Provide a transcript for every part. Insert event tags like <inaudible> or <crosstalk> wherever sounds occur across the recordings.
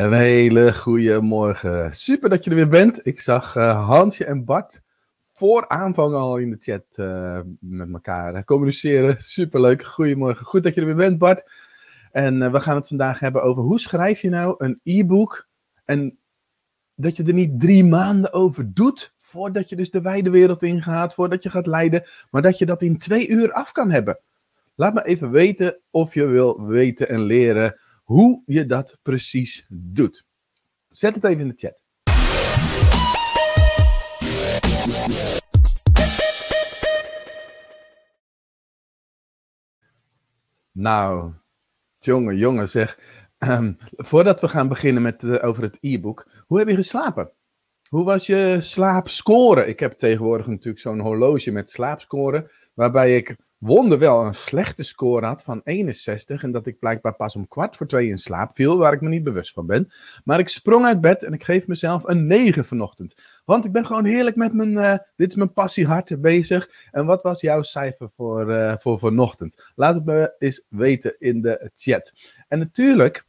Een hele goede morgen. Super dat je er weer bent. Ik zag uh, Hansje en Bart voor aanvang al in de chat uh, met elkaar communiceren. Superleuk. Goedemorgen. Goed dat je er weer bent, Bart. En we gaan het vandaag hebben over hoe schrijf je nou een e-book en dat je er niet drie maanden over doet voordat je dus de wijde wereld ingaat, voordat je gaat leiden, maar dat je dat in twee uur af kan hebben. Laat me even weten of je wil weten en leren hoe je dat precies doet. Zet het even in de chat. Nou, jongen, jongen, zeg. Um, voordat we gaan beginnen met uh, over het e-book, hoe heb je geslapen? Hoe was je slaapscore? Ik heb tegenwoordig natuurlijk zo'n horloge met slaapscore, waarbij ik wonderwel een slechte score had van 61 en dat ik blijkbaar pas om kwart voor twee in slaap viel, waar ik me niet bewust van ben. Maar ik sprong uit bed en ik geef mezelf een 9 vanochtend. Want ik ben gewoon heerlijk met mijn, uh, dit is mijn passiehart bezig. En wat was jouw cijfer voor, uh, voor vanochtend? Laat het me eens weten in de chat. En natuurlijk,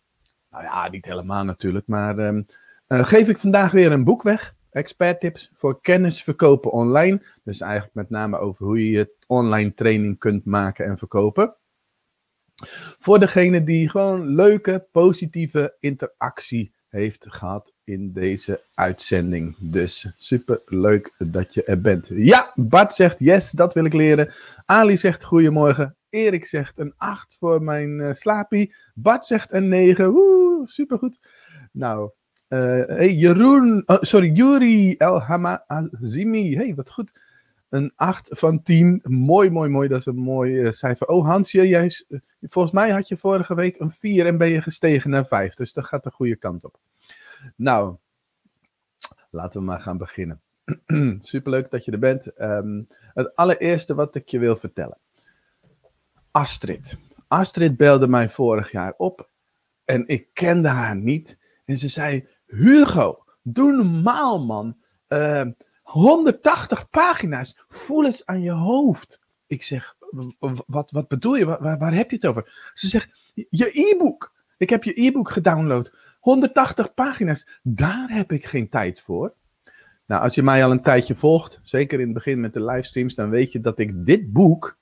nou ja, niet helemaal natuurlijk, maar um, uh, geef ik vandaag weer een boek weg. Expert tips voor kennis verkopen online. Dus eigenlijk met name over hoe je je online training kunt maken en verkopen. Voor degene die gewoon leuke, positieve interactie heeft gehad in deze uitzending. Dus super leuk dat je er bent. Ja, Bart zegt yes, dat wil ik leren. Ali zegt goedemorgen. Erik zegt een 8 voor mijn uh, slapie. Bart zegt een 9. Woe, supergoed. Nou, hey, Jeroen, oh, sorry, Yuri El Hamazimi. Hey, wat goed. Een 8 van 10. Mooi, mooi, mooi. Dat is een mooi uh, cijfer. Oh, Hansje, jij, volgens mij had je vorige week een 4 en ben je gestegen naar 5. Dus dat gaat de goede kant op. Nou, laten we maar gaan beginnen. <clears throat> Superleuk dat je er bent. Um, het allereerste wat ik je wil vertellen. Astrid. Astrid belde mij vorig jaar op en ik kende haar niet. En ze zei: Hugo, doe normaal, man. Uh, 180 pagina's. Voel eens aan je hoofd. Ik zeg: Wat, wat bedoel je? Waar, waar heb je het over? Ze zegt: Je e-book. Ik heb je e-book gedownload. 180 pagina's. Daar heb ik geen tijd voor. Nou, als je mij al een tijdje volgt, zeker in het begin met de livestreams, dan weet je dat ik dit boek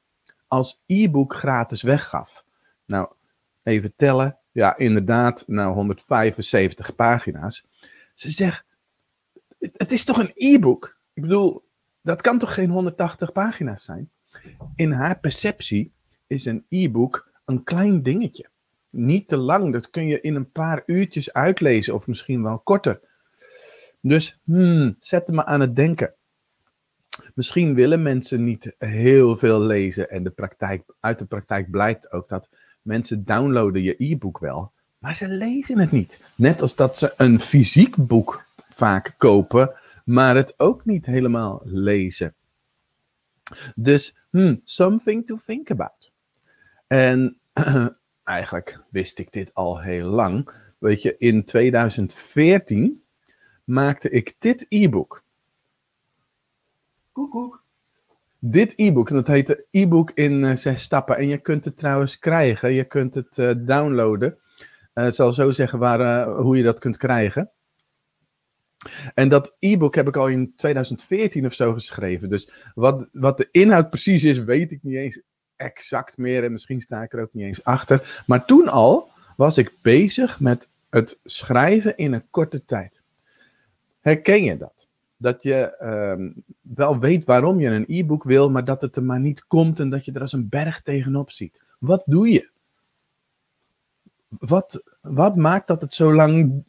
als e-book gratis weggaf. Nou, even tellen. Ja, inderdaad, nou 175 pagina's. Ze zegt, het is toch een e-book? Ik bedoel, dat kan toch geen 180 pagina's zijn? In haar perceptie is een e-book een klein dingetje. Niet te lang, dat kun je in een paar uurtjes uitlezen of misschien wel korter. Dus hmm, zet me aan het denken. Misschien willen mensen niet heel veel lezen en de praktijk, uit de praktijk blijkt ook dat mensen downloaden je e-book wel, maar ze lezen het niet. Net als dat ze een fysiek boek vaak kopen, maar het ook niet helemaal lezen. Dus, hmm, something to think about. En <clears throat> eigenlijk wist ik dit al heel lang. Weet je, in 2014 maakte ik dit e-book. Koekoek. Dit e-book, dat heet e-book in uh, zes stappen. En je kunt het trouwens krijgen. Je kunt het uh, downloaden. Ik zal zo zeggen waar, hoe je dat kunt krijgen. En dat e-book heb ik al in 2014 of zo geschreven. Dus wat, wat de inhoud precies is, weet ik niet eens exact meer. En misschien sta ik er ook niet eens achter. Maar toen al was ik bezig met het schrijven in een korte tijd. Herken je dat? Dat je um, wel weet waarom je een e-book wil, maar dat het er maar niet komt en dat je er als een berg tegenop ziet. Wat doe je? Wat, wat maakt dat het zo lang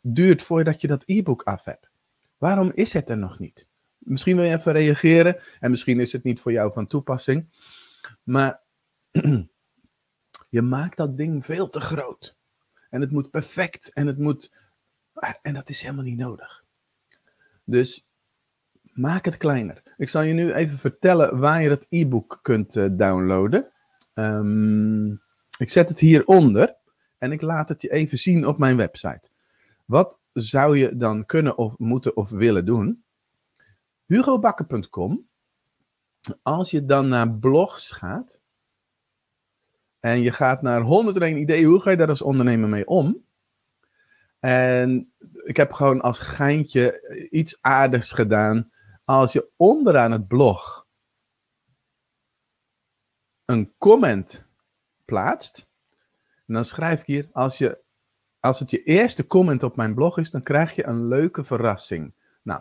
duurt voordat je dat e-book af hebt? Waarom is het er nog niet? Misschien wil je even reageren en misschien is het niet voor jou van toepassing, maar <clears throat> je maakt dat ding veel te groot. En het moet perfect en het moet. En dat is helemaal niet nodig. Dus maak het kleiner. Ik zal je nu even vertellen waar je dat e-book kunt uh, downloaden. Um, ik zet het hieronder en ik laat het je even zien op mijn website. Wat zou je dan kunnen of moeten of willen doen? hugobakker.com. Als je dan naar blogs gaat en je gaat naar 101 ideeën, hoe ga je daar als ondernemer mee om? En ik heb gewoon als geintje iets aardigs gedaan. Als je onderaan het blog een comment plaatst, dan schrijf ik hier, als, je, als het je eerste comment op mijn blog is, dan krijg je een leuke verrassing. Nou,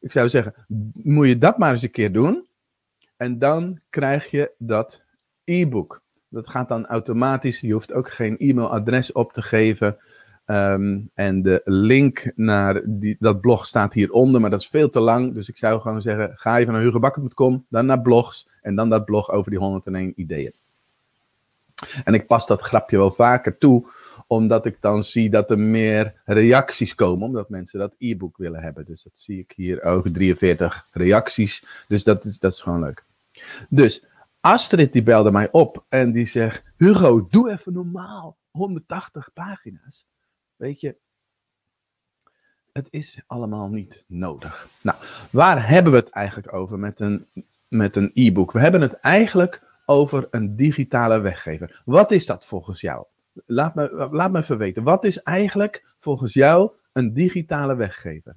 ik zou zeggen, moet je dat maar eens een keer doen. En dan krijg je dat e-book. Dat gaat dan automatisch. Je hoeft ook geen e-mailadres op te geven. Ehm, en de link naar die, dat blog staat hieronder, maar dat is veel te lang. Dus ik zou gewoon zeggen, ga even naar hugobakker.com, dan naar blogs en dan dat blog over die 101 ideeën. En ik pas dat grapje wel vaker toe, omdat ik dan zie dat er meer reacties komen, omdat mensen dat e-book willen hebben. Dus dat zie ik hier over 43 reacties. Dus dat is, dat is gewoon leuk. Dus Astrid die belde mij op en die zegt: Hugo, doe even normaal. 180 pagina's. Weet je, het is allemaal niet nodig. Nou, waar hebben we het eigenlijk over met een met een e-book? We hebben het eigenlijk over een digitale weggever. Wat is dat volgens jou? Laat me, laat me even weten. Wat is eigenlijk volgens jou een digitale weggever?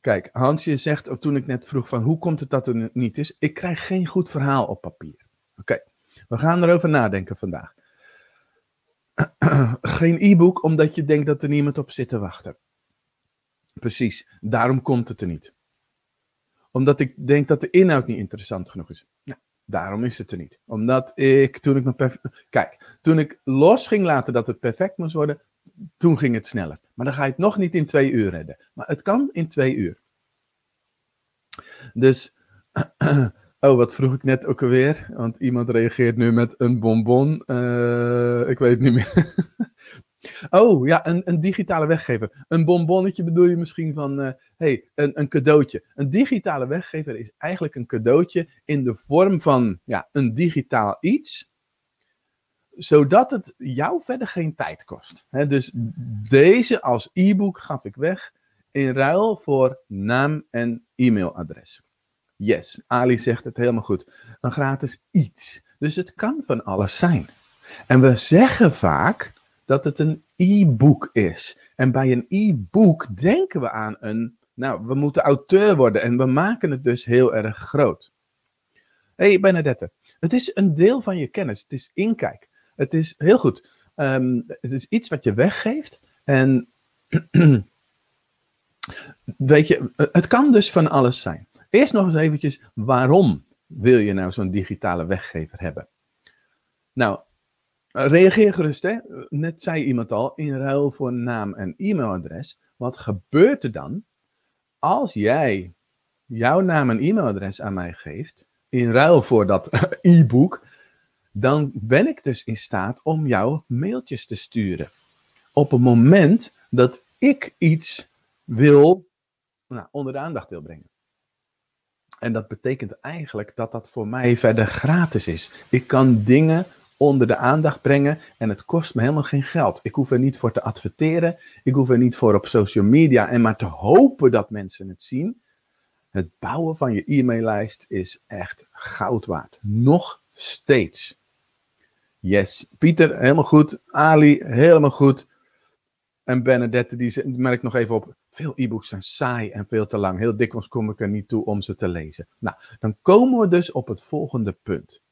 Kijk, Hansje zegt, toen ik net vroeg van hoe komt het dat er niet is, ik krijg geen goed verhaal op papier. Oké, we gaan erover nadenken vandaag. <clears throat> geen e-book omdat je denkt dat er niemand op zit te wachten. Precies, daarom komt het er niet. Omdat ik denk dat de inhoud niet interessant genoeg is. Nou, daarom is het er niet. Omdat ik, toen ik me Kijk, toen ik los ging laten dat het perfect moest worden, toen ging het sneller. Maar dan ga je het nog niet in twee uur redden. Maar het kan in twee uur. Dus, <clears throat> oh, wat vroeg ik net ook alweer? Want iemand reageert nu met een bonbon. Uh, ik weet het niet meer. <laughs> oh, ja, een, een digitale weggever. Een bonbonnetje bedoel je misschien van, uh, hey, een, een cadeautje. Een digitale weggever is eigenlijk een cadeautje in de vorm van ja, een digitaal iets zodat het jou verder geen tijd kost. dus deze als e-book gaf ik weg in ruil voor naam en e-mailadres. Yes, Ali zegt het helemaal goed. Een gratis iets. Dus het kan van alles zijn. En we zeggen vaak dat het een e-book is. En bij een e-book denken we aan een, nou, we moeten auteur worden en we maken het dus heel erg groot. Hé, hey Benedette, het is een deel van je kennis. Het is inkijk. Het is heel goed. Ehm, het is iets wat je weggeeft. En <clears throat> weet je, het kan dus van alles zijn. Eerst nog eens eventjes, waarom wil je nou zo'n digitale weggever hebben? Nou, reageer gerust, hè. Net zei iemand al, in ruil voor naam en e-mailadres. Wat gebeurt er dan als jij jouw naam en e-mailadres aan mij geeft, in ruil voor dat <laughs> e-book, dan ben ik dus in staat om jou mailtjes te sturen. Op het moment dat ik iets wil, nou, onder de aandacht wil brengen. En dat betekent eigenlijk dat dat voor mij verder gratis is. Ik kan dingen onder de aandacht brengen en het kost me helemaal geen geld. Ik hoef er niet voor te adverteren. Ik hoef er niet voor op social media en maar te hopen dat mensen het zien. Het bouwen van je e-maillijst is echt goud waard. Nog steeds. Yes. Pieter, helemaal goed. Ali, helemaal goed. En Benedette, die merkt nog even op. Veel e-books zijn saai en veel te lang. Heel dikwijls kom ik er niet toe om ze te lezen. Nou, dan komen we dus op het volgende punt.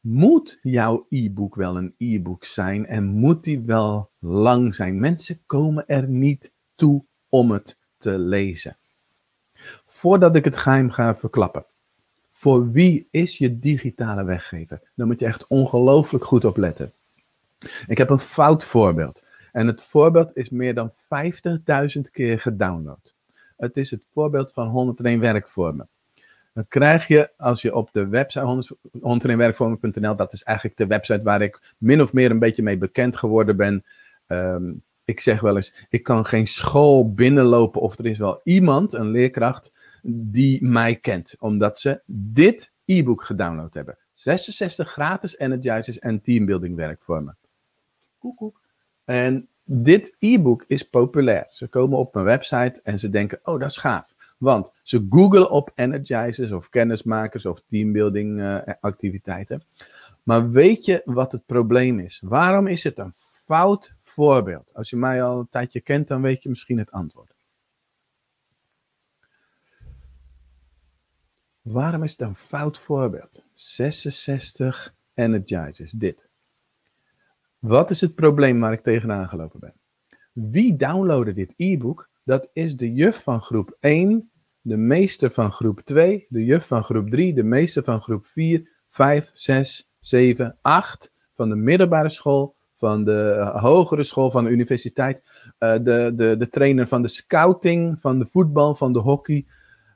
Moet jouw e-book wel een e-book zijn en moet die wel lang zijn? Mensen komen er niet toe om het te lezen. Voordat ik het geheim ga verklappen. Voor wie is je digitale weggever? Daar moet je echt ongelooflijk goed op letten. Ik heb een fout voorbeeld. En het voorbeeld is meer dan 50.000 keer gedownload. Het is het voorbeeld van 101 werkvormen. Dan krijg je, als je op de website 101werkvormen.nl, dat is eigenlijk de website waar ik min of meer een beetje mee bekend geworden ben. Ehm, ik zeg wel eens, ik kan geen school binnenlopen of er is wel iemand, een leerkracht, die mij kent, omdat ze dit e-book gedownload hebben. 66 gratis energizers en teambuilding werkvormen. Koek, koek. En dit e-book is populair. Ze komen op mijn website en ze denken, oh dat is gaaf. Want ze googlen op energizers of kennismakers of teambuilding uh, activiteiten. Maar weet je wat het probleem is? Waarom is het een fout voorbeeld? Als je mij al een tijdje kent, dan weet je misschien het antwoord. Waarom is het een fout voorbeeld? 66 energizers, dit. Wat is het probleem waar ik tegenaan gelopen ben? Wie downloadde dit e-book? Dat is de juf van groep 1, de meester van groep 2, de juf van groep 3, de meester van groep 4, 5, 6, 7, 8 van de middelbare school, van de hogere school, van de universiteit, uh, de, de, de trainer van de scouting, van de voetbal, van de hockey,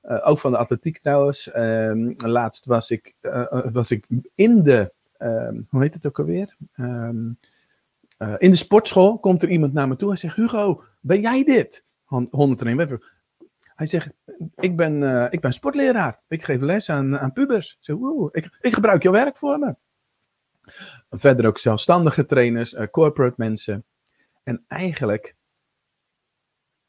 uh, ook van de atletiek trouwens. Um, laatst was ik, was ik in de, um, hoe heet het ook alweer? Um, in de sportschool komt er iemand naar me toe en zegt, Hugo, ben jij dit? 101 wet. Hij zegt, ik ben, uh, ik ben sportleraar. Ik geef les aan, aan pubers. Ik, zeg, ik, ik gebruik jouw werk voor me. Verder ook zelfstandige trainers, uh, corporate mensen. En eigenlijk,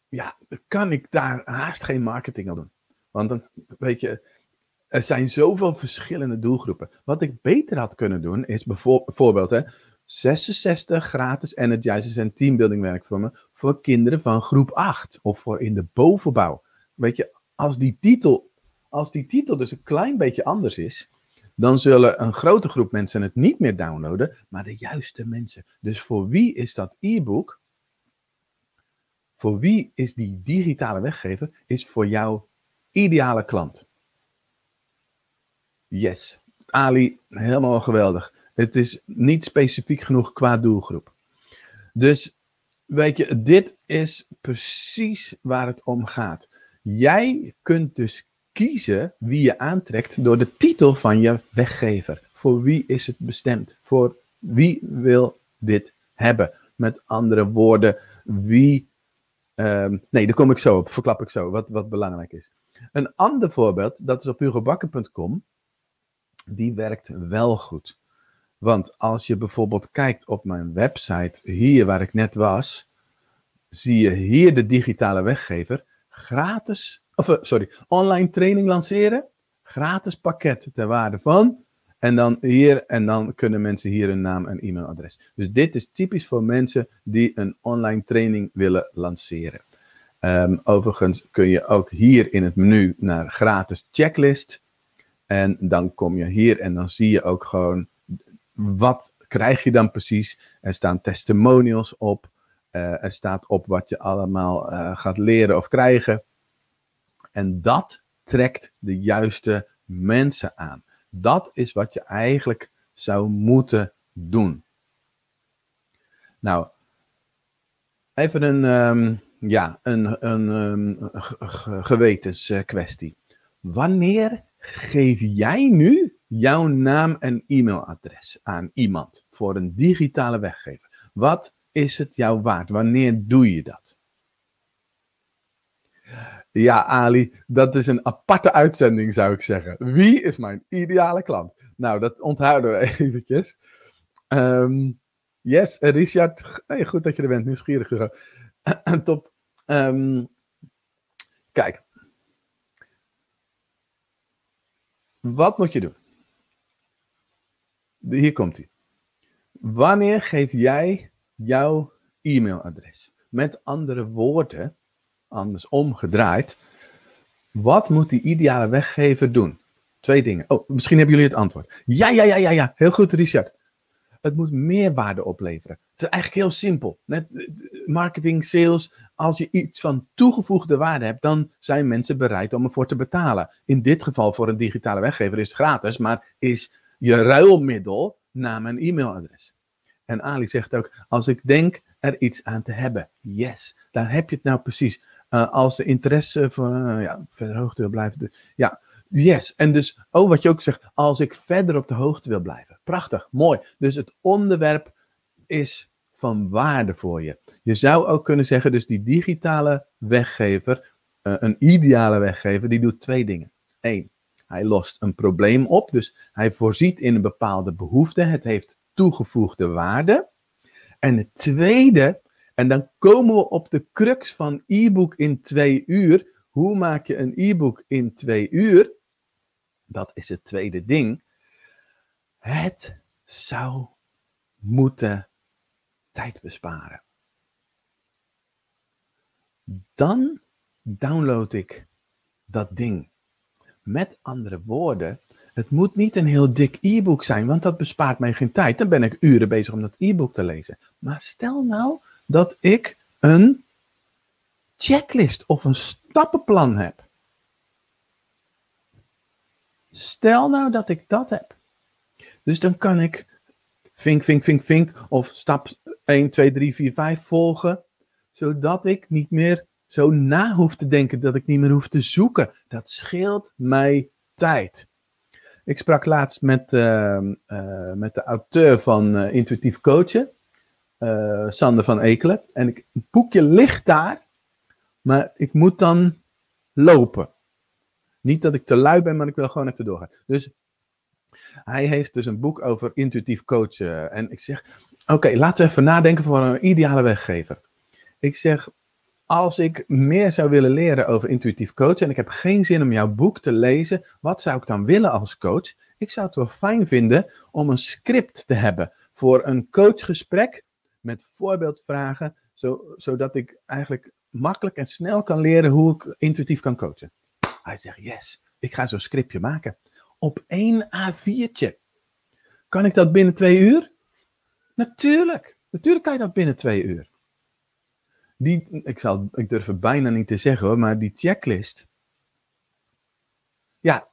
ja, kan ik daar haast geen marketing aan doen. Want weet je, er zijn zoveel verschillende doelgroepen. Wat ik beter had kunnen doen, is bijvoorbeeld, hè, 66 gratis energizers en teambuilding werkvormen voor kinderen van groep 8 of voor in de bovenbouw. Weet je, als die titel, als die titel dus een klein beetje anders is, dan zullen een grote groep mensen het niet meer downloaden, maar de juiste mensen. Dus voor wie is dat e-book? Voor wie is die digitale weggever? Is voor jouw ideale klant. Yes, Ali, helemaal geweldig. Het is niet specifiek genoeg qua doelgroep. Dus weet je, dit is precies waar het om gaat. Jij kunt dus kiezen wie je aantrekt door de titel van je weggever. Voor wie is het bestemd? Voor wie wil dit hebben? Met andere woorden, wie. Um, nee, daar kom ik zo op, verklap ik zo, wat, wat belangrijk is. Een ander voorbeeld, dat is op hugobakker.com, die werkt wel goed. Want als je bijvoorbeeld kijkt op mijn website, hier waar ik net was, zie je hier de digitale weggever gratis, of eh, sorry, online training lanceren, gratis pakket ter waarde van, en dan hier, en dan kunnen mensen hier een naam en e-mailadres. Dus dit is typisch voor mensen die een online training willen lanceren. Um, overigens kun je ook hier in het menu naar gratis checklist. En dan kom je hier en dan zie je ook gewoon wat krijg je dan precies. Er staan testimonials op. Uh, er staat op wat je allemaal uh, gaat leren of krijgen. En dat trekt de juiste mensen aan. Dat is wat je eigenlijk zou moeten doen. Nou, even een, um, ja, een, een, um, gewetenskwestie. Wanneer geef jij nu jouw naam en e-mailadres aan iemand voor een digitale weggever? Wat is het jou waard? Wanneer doe je dat? Ja, Ali, dat is een aparte uitzending, zou ik zeggen. Wie is mijn ideale klant? Nou, dat onthouden we <laughs> eventjes. Um, yes, Richard, hey, goed dat je er bent, nieuwsgierig. <clears throat> Top. Um, kijk. Wat moet je doen? Hier komt hij. Wanneer geef jij jouw e-mailadres? Met andere woorden, anders omgedraaid. Wat moet die ideale weggever doen? Twee dingen. Oh, misschien hebben jullie het antwoord. Ja, ja, ja, ja, ja. Heel goed, Richard. Het moet meerwaarde opleveren. Het is eigenlijk heel simpel. Net eh, marketing, sales. Als je iets van toegevoegde waarde hebt, dan zijn mensen bereid om ervoor te betalen. In dit geval voor een digitale weggever is het gratis, maar is je ruilmiddel naam en e-mailadres. En Ali zegt ook, als ik denk er iets aan te hebben, yes, daar heb je het nou precies. Uh, als de interesse van uh, ja, verder hoogte wil blijven. Dus, ja, yes. En dus, oh, wat je ook zegt, als ik verder op de hoogte wil blijven. Prachtig, mooi. Dus het onderwerp is van waarde voor je. Je zou ook kunnen zeggen, dus die digitale weggever, uh, een ideale weggever, die doet twee dingen. Eén, hij lost een probleem op, dus hij voorziet in een bepaalde behoefte. Het heeft toegevoegde waarde. En het tweede, en dan komen we op de crux van e-book in twee uur. Hoe maak je een e-book in twee uur? Dat is het tweede ding. Het zou moeten tijd besparen. Dan download ik dat ding. Met andere woorden, het moet niet een heel dik e-book zijn, want dat bespaart mij geen tijd. Dan ben ik uren bezig om dat e-book te lezen. Maar stel nou dat ik een checklist of een stappenplan heb. Stel nou dat ik dat heb. Dus dan kan ik vink, vink, vink, vink of stap 1, 2, 3, 4, 5 volgen, zodat ik niet meer zo na hoef te denken, dat ik niet meer hoef te zoeken. Dat scheelt mij tijd. Ik sprak laatst met, uh, uh, met de auteur van uh, Intuïtief Coachen, Sander van Ekelen. En ik, het boekje ligt daar, maar ik moet dan lopen. Niet dat ik te lui ben, maar ik wil gewoon even doorgaan. Dus hij heeft dus een boek over intuïtief coachen. En ik zeg, oké, laten we even nadenken voor een ideale weggever. Ik zeg, als ik meer zou willen leren over intuïtief coachen en ik heb geen zin om jouw boek te lezen, wat zou ik dan willen als coach? Ik zou het wel fijn vinden om een script te hebben voor een coachgesprek met voorbeeldvragen, zo, zodat ik eigenlijk makkelijk en snel kan leren hoe ik intuïtief kan coachen. Hij zegt, yes, ik ga zo'n scriptje maken. Op één A4'tje. Kan ik dat binnen twee uur? Natuurlijk. Natuurlijk kan je dat binnen twee uur. Die, ik, zal, ik durf het bijna niet te zeggen hoor, maar die checklist. Ja,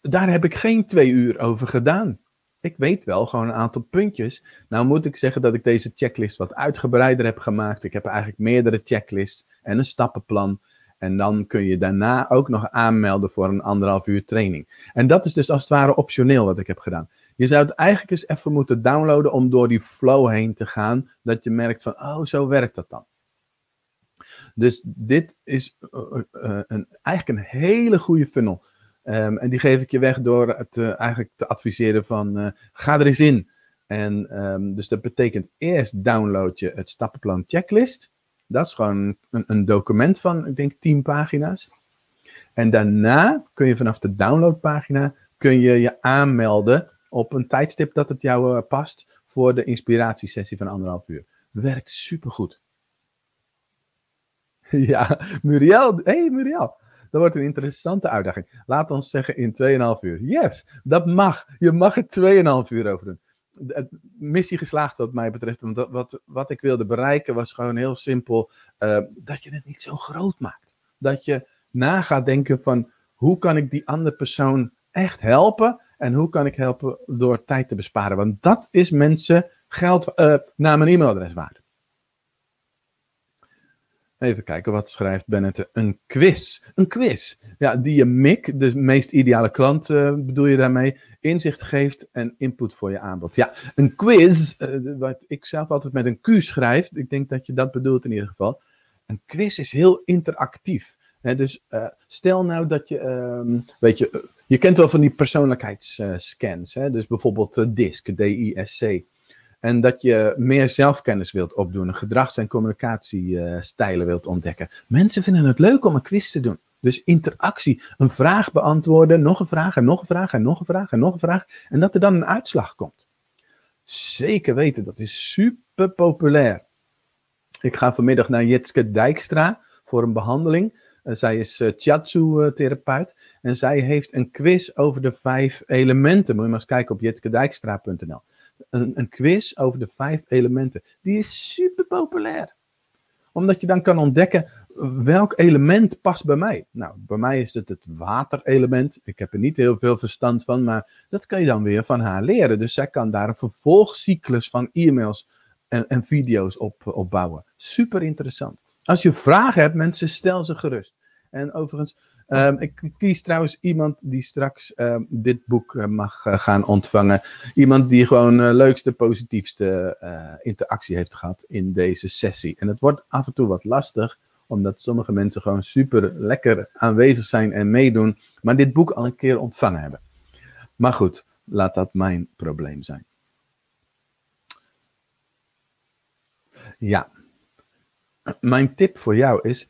daar heb ik geen twee uur over gedaan. Ik weet wel gewoon een aantal puntjes. Nou moet ik zeggen dat ik deze checklist wat uitgebreider heb gemaakt. Ik heb eigenlijk meerdere checklists en een stappenplan. En dan kun je daarna ook nog aanmelden voor een anderhalf uur training. En dat is dus als het ware optioneel wat ik heb gedaan. Je zou het eigenlijk eens even moeten downloaden om door die flow heen te gaan. Dat je merkt van, oh, zo werkt dat dan. Dus dit is uh, uh, een, eigenlijk een hele goede funnel. Um, en die geef ik je weg door het eigenlijk te adviseren van, ga er eens in. En um, dus dat betekent eerst download je het stappenplan checklist. Dat is gewoon een, een document van, ik denk, 10 pagina's. En daarna kun je vanaf de downloadpagina kun je, je aanmelden op een tijdstip dat het jou past voor de inspiratiesessie van anderhalf uur. Werkt supergoed. <laughs> ja, Muriel. hey, Muriel. Dat wordt een interessante uitdaging. Laat ons zeggen in 2,5 uur. Yes, dat mag. Je mag er 2,5 uur over doen de, missie geslaagd wat mij betreft. Want wat, wat ik wilde bereiken was gewoon heel simpel. Uh, dat je het niet zo groot maakt. Dat je na gaat denken van hoe kan ik die andere persoon echt helpen. En hoe kan ik helpen door tijd te besparen. Want dat is mensen geld uh, naar mijn e-mailadres waard. Even kijken, wat schrijft Bennett? Een quiz. Een quiz. Ja, die je MIC, de meest ideale klant, uh, bedoel je daarmee, inzicht geeft en input voor je aanbod. Ja, een quiz, uh, wat ik zelf altijd met een Q schrijf, ik denk dat je dat bedoelt in ieder geval. Een quiz is heel interactief. Hè, dus uh, stel nou dat je, um, weet je, je kent wel van die persoonlijkheidsscans, dus bijvoorbeeld DISC, D-I-S-C. En dat je meer zelfkennis wilt opdoen, gedrags- en communicatiestijlen wilt ontdekken. Mensen vinden het leuk om een quiz te doen. Dus interactie, een vraag beantwoorden, nog een vraag en nog een vraag en nog een vraag en nog een vraag. En dat er dan een uitslag komt. Zeker weten, dat is super populair. Ik ga vanmiddag naar Jitske Dijkstra voor een behandeling. Uh, zij is uh, Chiatsu-therapeut. En zij heeft een quiz over de vijf elementen. Moet je maar eens kijken op jitskedijkstra.nl. Een, een quiz over de vijf elementen. Die is super populair. Omdat je dan kan ontdekken welk element past bij mij? Nou, bij mij is het het waterelement. Ik heb er niet heel veel verstand van, maar dat kan je dan weer van haar leren. Dus zij kan daar een vervolgcyclus van e-mails en, en video's op, bouwen. Super interessant. Als je vragen hebt, mensen, stel ze gerust. En overigens, um, ik kies trouwens iemand die straks um, dit boek uh, mag uh, gaan ontvangen. Iemand die gewoon uh, leukste, positiefste interactie heeft gehad in deze sessie. En het wordt af en toe wat lastig, omdat sommige mensen gewoon super lekker aanwezig zijn en meedoen, maar dit boek al een keer ontvangen hebben. Maar goed, laat dat mijn probleem zijn. Ja, mijn tip voor jou is,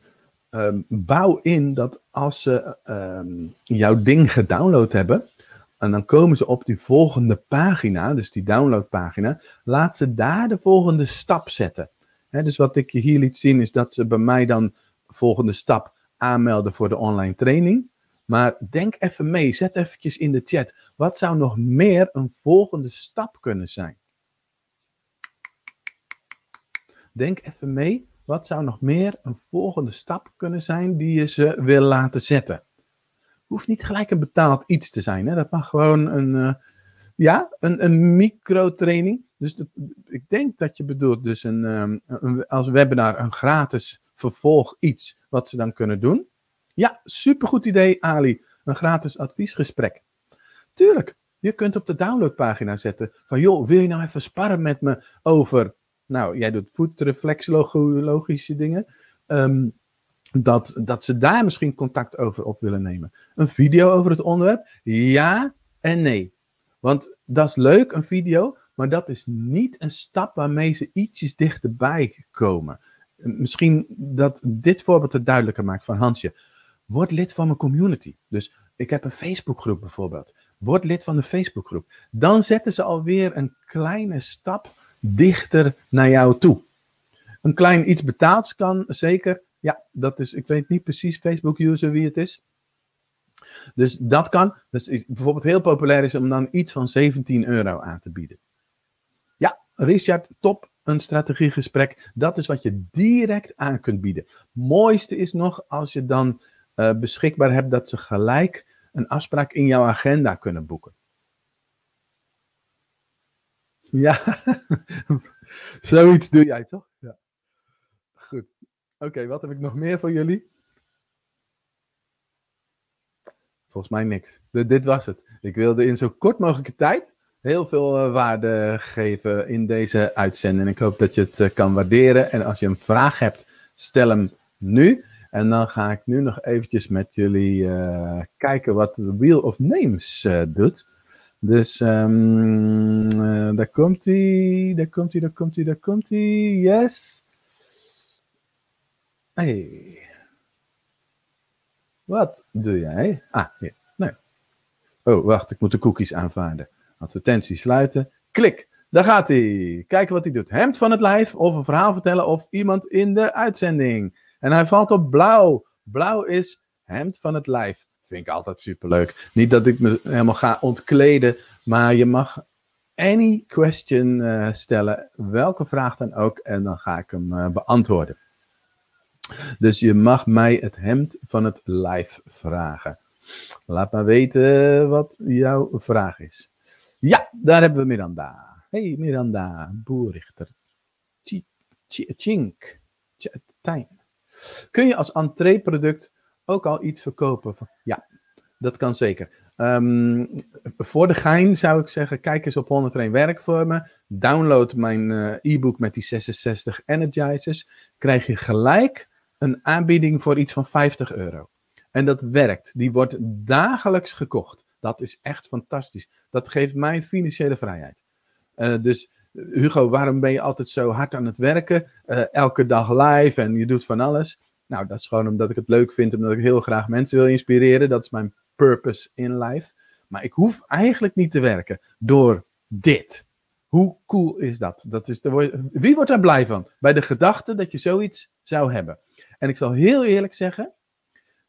um, bouw in dat als ze um, jouw ding gedownload hebben, En dan komen ze op die volgende pagina, dus die downloadpagina. Laat ze daar de volgende stap zetten. dus wat ik je hier liet zien is dat ze bij mij dan volgende stap aanmelden voor de online training. Maar denk even mee, zet eventjes in de chat. Wat zou nog meer een volgende stap kunnen zijn? Denk even mee, wat zou nog meer een volgende stap kunnen zijn die je ze wil laten zetten? Hoeft niet gelijk een betaald iets te zijn. Hè? Dat mag gewoon een, uh, ja, een, een micro-training. Dus ik denk dat je bedoelt dus een, um, een, als webinar een gratis vervolg iets wat ze dan kunnen doen. Ja, supergoed idee, Ali. Een gratis adviesgesprek. Tuurlijk, je kunt op de downloadpagina zetten van, joh, wil je nou even sparren met me over, nou, jij doet voetreflexologische dingen, um, dat, dat ze daar misschien contact over op willen nemen. Een video over het onderwerp? Ja en nee. Want dat is leuk, een video, maar dat is niet een stap waarmee ze ietsjes dichterbij komen. Misschien dat dit voorbeeld het duidelijker maakt van Hansje. Word lid van mijn community. Dus ik heb een Facebookgroep bijvoorbeeld. Word lid van de Facebookgroep. Dan zetten ze alweer een kleine stap dichter naar jou toe. Een klein iets betaalds kan zeker. Ja, dat is, ik weet niet precies Facebook-user wie het is. Dus dat kan. Dus bijvoorbeeld heel populair is om dan iets van 17 euro aan te bieden. Ja, Richard, top. Een strategiegesprek. Dat is wat je direct aan kunt bieden. Mooiste is nog als je dan uh, beschikbaar hebt dat ze gelijk een afspraak in jouw agenda kunnen boeken. Ja, <laughs> zoiets doe jij toch? Ja. Goed. Oké, wat heb ik nog meer voor jullie? Volgens mij niks. De, dit was het. Ik wilde in zo kort mogelijke tijd heel veel uh, waarde geven in deze uitzending. Ik hoop dat je het uh, kan waarderen. En als je een vraag hebt, stel hem nu. En dan ga ik nu nog eventjes met jullie uh, kijken wat de Wheel of Names doet. Dus um, daar komt hij, daar komt hij, daar komt hij, daar komt hij. Yes. Hey. Wat doe jij? Ah. Nee. Oh, wacht, ik moet de cookies aanvaarden. Advertentie sluiten. Klik. Daar gaat hij. Kijken wat hij doet. Hemd van het lijf, of een verhaal vertellen, of iemand in de uitzending. En hij valt op blauw. Blauw is hemd van het lijf. Vind ik altijd superleuk. Niet dat ik me helemaal ga ontkleden, maar je mag any question uh, stellen, welke vraag dan ook, en dan ga ik hem uh, beantwoorden. Dus je mag mij het hemd van het lijf vragen. Laat maar weten wat jouw vraag is. Ja, daar hebben we Miranda. Hey Miranda, boerrichter. Chink. Tijn. Kun je als entreeproduct ook al iets verkopen? Ja, dat kan zeker. Um, voor de gein zou ik zeggen, kijk eens op 101 werkvormen. Download mijn uh, e-book met die 66 energizers. Krijg je gelijk een aanbieding voor iets van 50 euro. En dat werkt. Die wordt dagelijks gekocht. Dat is echt fantastisch. Dat geeft mij financiële vrijheid. Uh, dus Hugo, waarom ben je altijd zo hard aan het werken? Elke dag live en je doet van alles. Nou, dat is gewoon omdat ik het leuk vind, omdat ik heel graag mensen wil inspireren. Dat is mijn purpose in life. Maar ik hoef eigenlijk niet te werken door dit. Hoe cool is dat? dat is de, wie wordt daar blij van? Bij de gedachte dat je zoiets zou hebben. En ik zal heel eerlijk zeggen,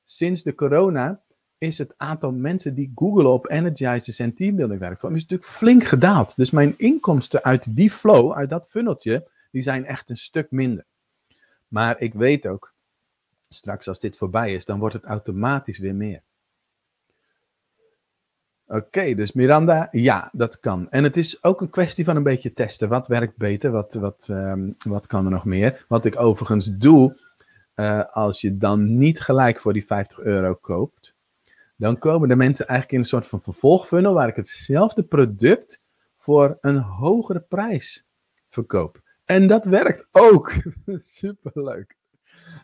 sinds de corona is het aantal mensen die googelen op energizers en teambuilding werkvormen is natuurlijk flink gedaald. Dus mijn inkomsten uit die flow, uit dat funneltje, die zijn echt een stuk minder. Maar ik weet ook, straks als dit voorbij is, dan wordt het automatisch weer meer. Oké, dus Miranda, ja, dat kan. En het is ook een kwestie van een beetje testen. Wat werkt beter? Wat, wat, um, wat kan er nog meer? Wat ik overigens doe, uh, als je dan niet gelijk voor die 50 euro koopt, dan komen de mensen eigenlijk in een soort van vervolgfunnel waar ik hetzelfde product voor een hogere prijs verkoop. En dat werkt ook. <laughs> Superleuk.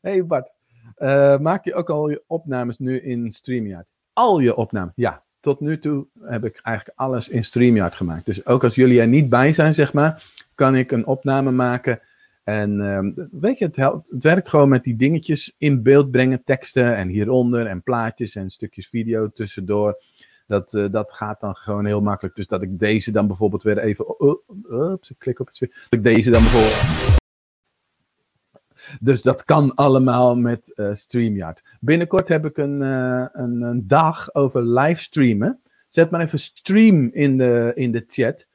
Hey Bart, uh, maak je ook al je opnames nu in StreamYard? Al je opnames? Ja, tot nu toe heb ik eigenlijk alles in StreamYard gemaakt. Dus ook als jullie er niet bij zijn, zeg maar, kan ik een opname maken en um, weet je, het, helpt, het werkt gewoon met die dingetjes in beeld brengen, teksten en hieronder en plaatjes en stukjes video tussendoor. Dat, uh, dat gaat dan gewoon heel makkelijk. Dus dat ik deze dan bijvoorbeeld weer even. Uh, ik klik op het. Dat ik deze dan bijvoorbeeld. Dus dat kan allemaal met uh, StreamYard. Binnenkort heb ik een, een, een, dag over livestreamen. Zet maar even stream in de, in de chat.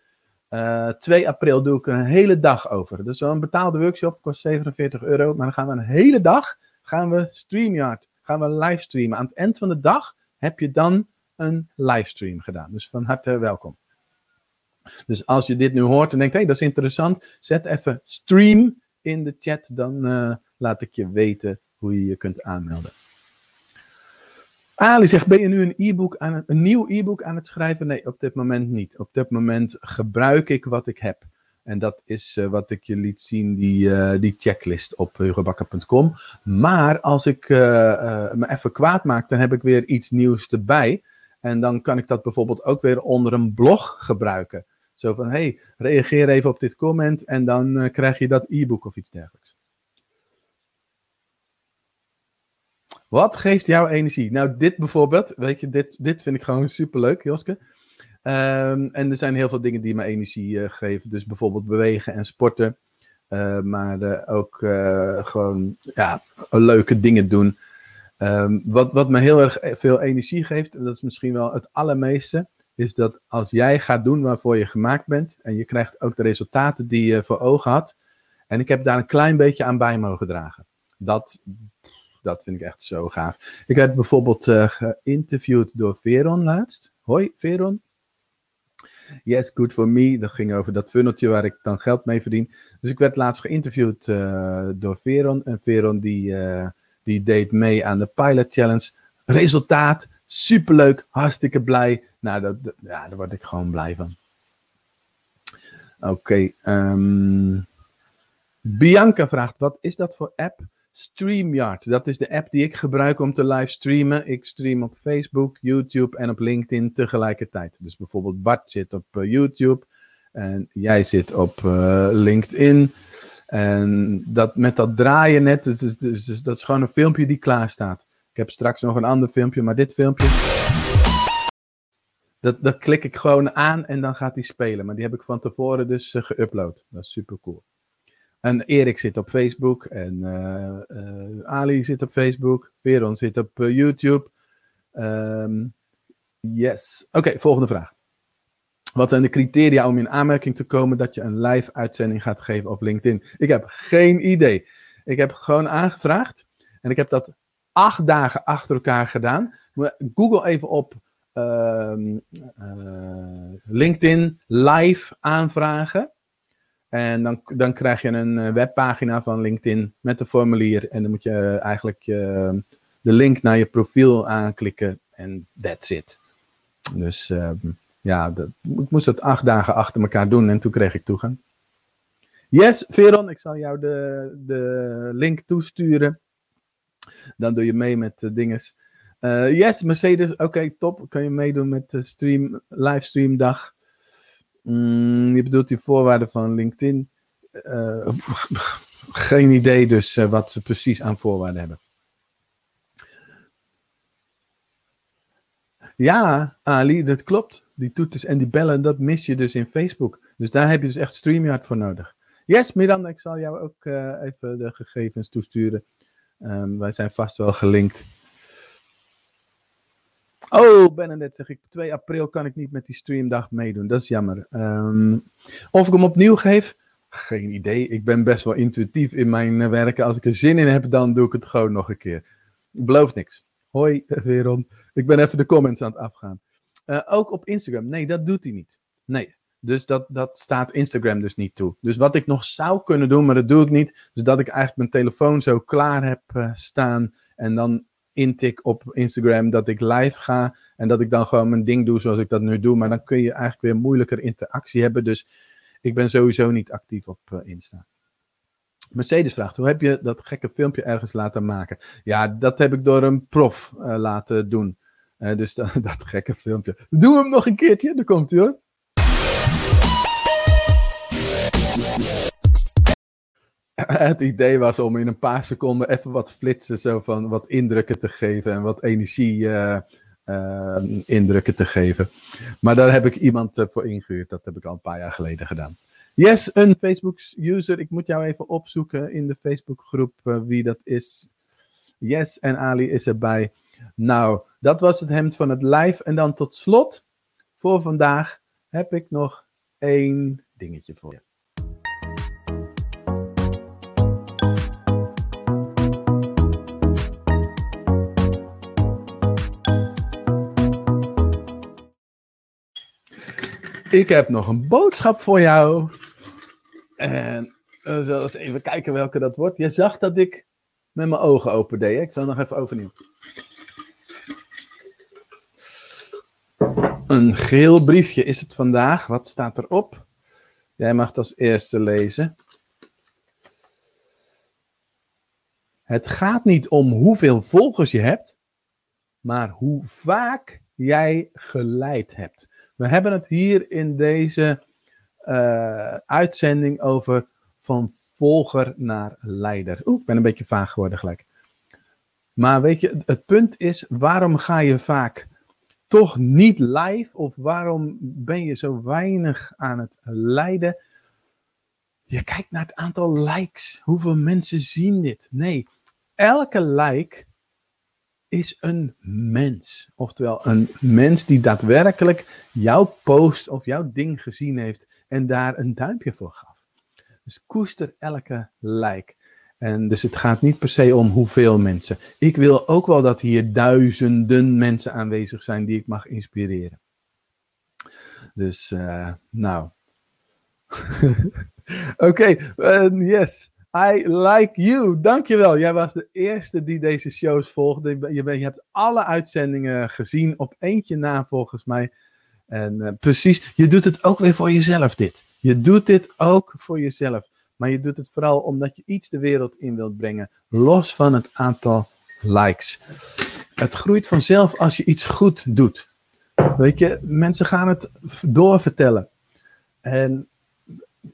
2 april doe ik een hele dag over. Dat is wel een betaalde workshop, kost 47 euro. Maar dan gaan we een hele dag gaan we StreamYard, gaan we livestreamen. Aan het eind van de dag heb je dan een livestream gedaan. Dus van harte welkom. Dus als je dit nu hoort en denkt, hé, hey, dat is interessant, zet even stream in de chat, dan uh, laat ik je weten hoe je je kunt aanmelden. Ali zegt, ben je nu een, e-book aan een nieuw e-book aan het schrijven? Nee, op dit moment niet. Op dit moment gebruik ik wat ik heb. En dat is uh, wat ik je liet zien, die, uh, die checklist op hugobakker.com. Maar als ik me even kwaad maak, dan heb ik weer iets nieuws erbij. En dan kan ik dat bijvoorbeeld ook weer onder een blog gebruiken. Zo van, hey, reageer even op dit comment en dan krijg je dat e-book of iets dergelijks. Wat geeft jou energie? Nou, dit bijvoorbeeld, weet je, dit, dit vind ik gewoon superleuk, Joske. Um, en er zijn heel veel dingen die me energie uh, geven. Dus bijvoorbeeld bewegen en sporten. Uh, maar ook gewoon ja, leuke dingen doen. Um, wat, wat me heel erg veel energie geeft, dat is misschien wel het allermeeste, is dat als jij gaat doen waarvoor je gemaakt bent en je krijgt ook de resultaten die je voor ogen had. En ik heb daar een klein beetje aan bij mogen dragen. Dat, dat vind ik echt zo gaaf. Ik heb bijvoorbeeld geïnterviewd door Veron laatst. Hoi Veron, Yes, good for me. Dat ging over dat funneltje waar ik dan geld mee verdien. Dus ik werd laatst geïnterviewd uh, door Veron. En Veron die, uh, die deed mee aan de Pilot Challenge. Resultaat, superleuk, hartstikke blij. Nou, dat, ja, daar word ik gewoon blij van. Oké. Ehm, Bianca vraagt, wat is dat voor app? StreamYard, dat is de app die ik gebruik om te livestreamen. Ik stream op Facebook, YouTube en op LinkedIn tegelijkertijd. Dus bijvoorbeeld Bart zit op uh, YouTube en jij zit op uh, LinkedIn. En dat, met dat draaien net, dus, dus, dus, dus, dat is gewoon een filmpje die klaar staat. Ik heb straks nog een ander filmpje, maar dit filmpje, dat, dat klik ik gewoon aan en dan gaat hij spelen. Maar die heb ik van tevoren dus uh, geüpload. Dat is super cool. En Erik zit op Facebook. En uh, uh, Ali zit op Facebook. Veron zit op YouTube. Um, yes. Oké, volgende vraag. Wat zijn de criteria om in aanmerking te komen dat je een live uitzending gaat geven op LinkedIn? Ik heb geen idee. Ik heb gewoon aangevraagd. En ik heb dat acht dagen achter elkaar gedaan. Google even op uh, LinkedIn live aanvragen. En dan, dan krijg je een eh, webpagina van LinkedIn met een formulier. En dan moet je eh, eigenlijk uh, de link naar je profiel aanklikken. En that's it. Dus uh, ja, dat, ik moest dat acht dagen achter elkaar doen en toen kreeg ik toegang. Yes, Veron, ik zal jou de, de link toesturen. Dan doe je mee met de dinges. yes, Mercedes, oké, top. Kan je meedoen met de stream, livestream dag. Mm, je bedoelt die voorwaarden van LinkedIn. Uh, <laughs> geen idee dus wat ze precies aan voorwaarden hebben. Ja, Ali, dat klopt. Die toeters en die bellen, dat mis je dus in Facebook. Dus daar heb je dus echt StreamYard voor nodig. Yes, Miranda, ik zal jou ook even de gegevens toesturen. Um, wij zijn vast wel gelinkt. Oh, Benedette zeg ik, 2 april kan ik niet met die streamdag meedoen. Dat is jammer. Um, of ik hem opnieuw geef? Geen idee. Ik ben best wel intuïtief in mijn uh, werken. Als ik er zin in heb, dan doe ik het gewoon nog een keer. Ik beloof niks. Hoi, Veron. Ik ben even de comments aan het afgaan. Uh, ook op Instagram. Nee, dat doet hij niet. Nee. Dus dat, dat staat Instagram dus niet toe. Dus wat ik nog zou kunnen doen, maar dat doe ik niet. Dus dat ik eigenlijk mijn telefoon zo klaar heb uh, staan. En dan intik op Instagram dat ik live ga en dat ik dan gewoon mijn ding doe zoals ik dat nu doe. Maar dan kun je eigenlijk weer moeilijker interactie hebben. Dus ik ben sowieso niet actief op uh, Insta. Mercedes vraagt, hoe heb je dat gekke filmpje ergens laten maken? Ja, dat heb ik door een prof uh, laten doen. Dus <laughs> dat, dat gekke filmpje. Doe hem nog een keertje, daar komt hij hoor. <laughs> het idee was om in een paar seconden even wat flitsen, zo van wat indrukken te geven en wat energie uh, uh, indrukken te geven. Maar daar heb ik iemand uh, voor ingehuurd. Dat heb ik al een paar jaar geleden gedaan. Yes, een Facebook-user. Ik moet jou even opzoeken in de Facebookgroep uh, wie dat is. Yes, en Ali is erbij. Nou, dat was het hemd van het live. En dan tot slot, voor vandaag, heb ik nog één dingetje voor je. Ik heb nog een boodschap voor jou. En we zullen eens even kijken welke dat wordt. Je zag dat ik met mijn ogen open deed. Ik zal nog even overnieuw. Een geel briefje is het vandaag. Wat staat erop? Jij mag het als eerste lezen. Het gaat niet om hoeveel volgers je hebt, maar hoe vaak jij geleid hebt. We hebben het hier in deze uh, uitzending over van volger naar leider. Oeh, ik ben een beetje vaag geworden gelijk. Maar weet je, het punt is, waarom ga je vaak toch niet live? Of waarom ben je zo weinig aan het leiden? Je kijkt naar het aantal likes. Hoeveel mensen zien dit? Nee, elke like is een mens. Oftewel, een mens die daadwerkelijk jouw post of jouw ding gezien heeft en daar een duimpje voor gaf. Dus koester elke like. En dus het gaat niet per se om hoeveel mensen. Ik wil ook wel dat hier duizenden mensen aanwezig zijn die ik mag inspireren. Dus, uh, nou. <laughs> Oké, uh, yes. I like you. Dankjewel. Jij was de eerste die deze shows volgde. Je, je hebt alle uitzendingen gezien op eentje na volgens mij. En uh, precies, je doet het ook weer voor jezelf dit. Je doet dit ook voor jezelf. Maar je doet het vooral omdat je iets de wereld in wilt brengen. Los van het aantal likes. Het groeit vanzelf als je iets goed doet. Weet je, mensen gaan het doorvertellen. En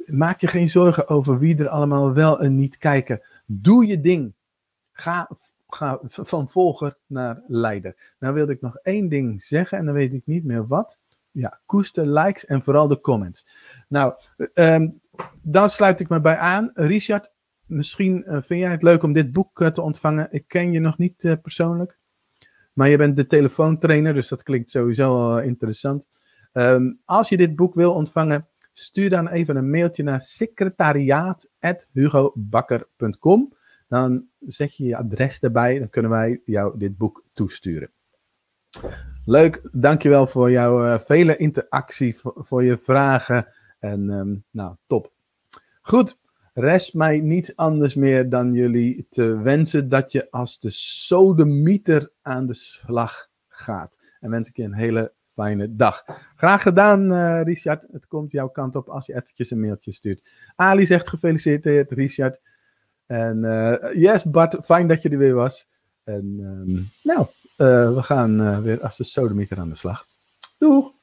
maak je geen zorgen over wie er allemaal wel en niet kijken. Doe je ding. Ga, ga van volger naar leider. Nou wilde ik nog één ding zeggen en dan weet ik niet meer wat. Ja, koester, likes en vooral de comments. Nou, um, dan sluit ik me bij aan. Richard, misschien uh, vind jij het leuk om dit boek uh, te ontvangen. Ik ken je nog niet persoonlijk. Maar je bent de telefoontrainer, dus dat klinkt sowieso interessant. Um, als je dit boek wil ontvangen, Stuur dan even een mailtje naar secretariaat.hugobakker.com. Dan zet je je adres erbij, dan kunnen wij jou dit boek toesturen. Leuk, dankjewel voor jouw uh, vele interactie, voor, je vragen. En um, nou, top. Goed, rest mij niets anders meer dan jullie te wensen dat je als de sodemieter aan de slag gaat. En wens ik je een hele fijne dag. Graag gedaan, uh, Richard. Het komt jouw kant op als je eventjes een mailtje stuurt. Ali zegt gefeliciteerd, Richard. En uh, yes, Bart, fijn dat je er weer was. En um, nou, uh, we gaan weer als de sodemieter aan de slag. Doeg!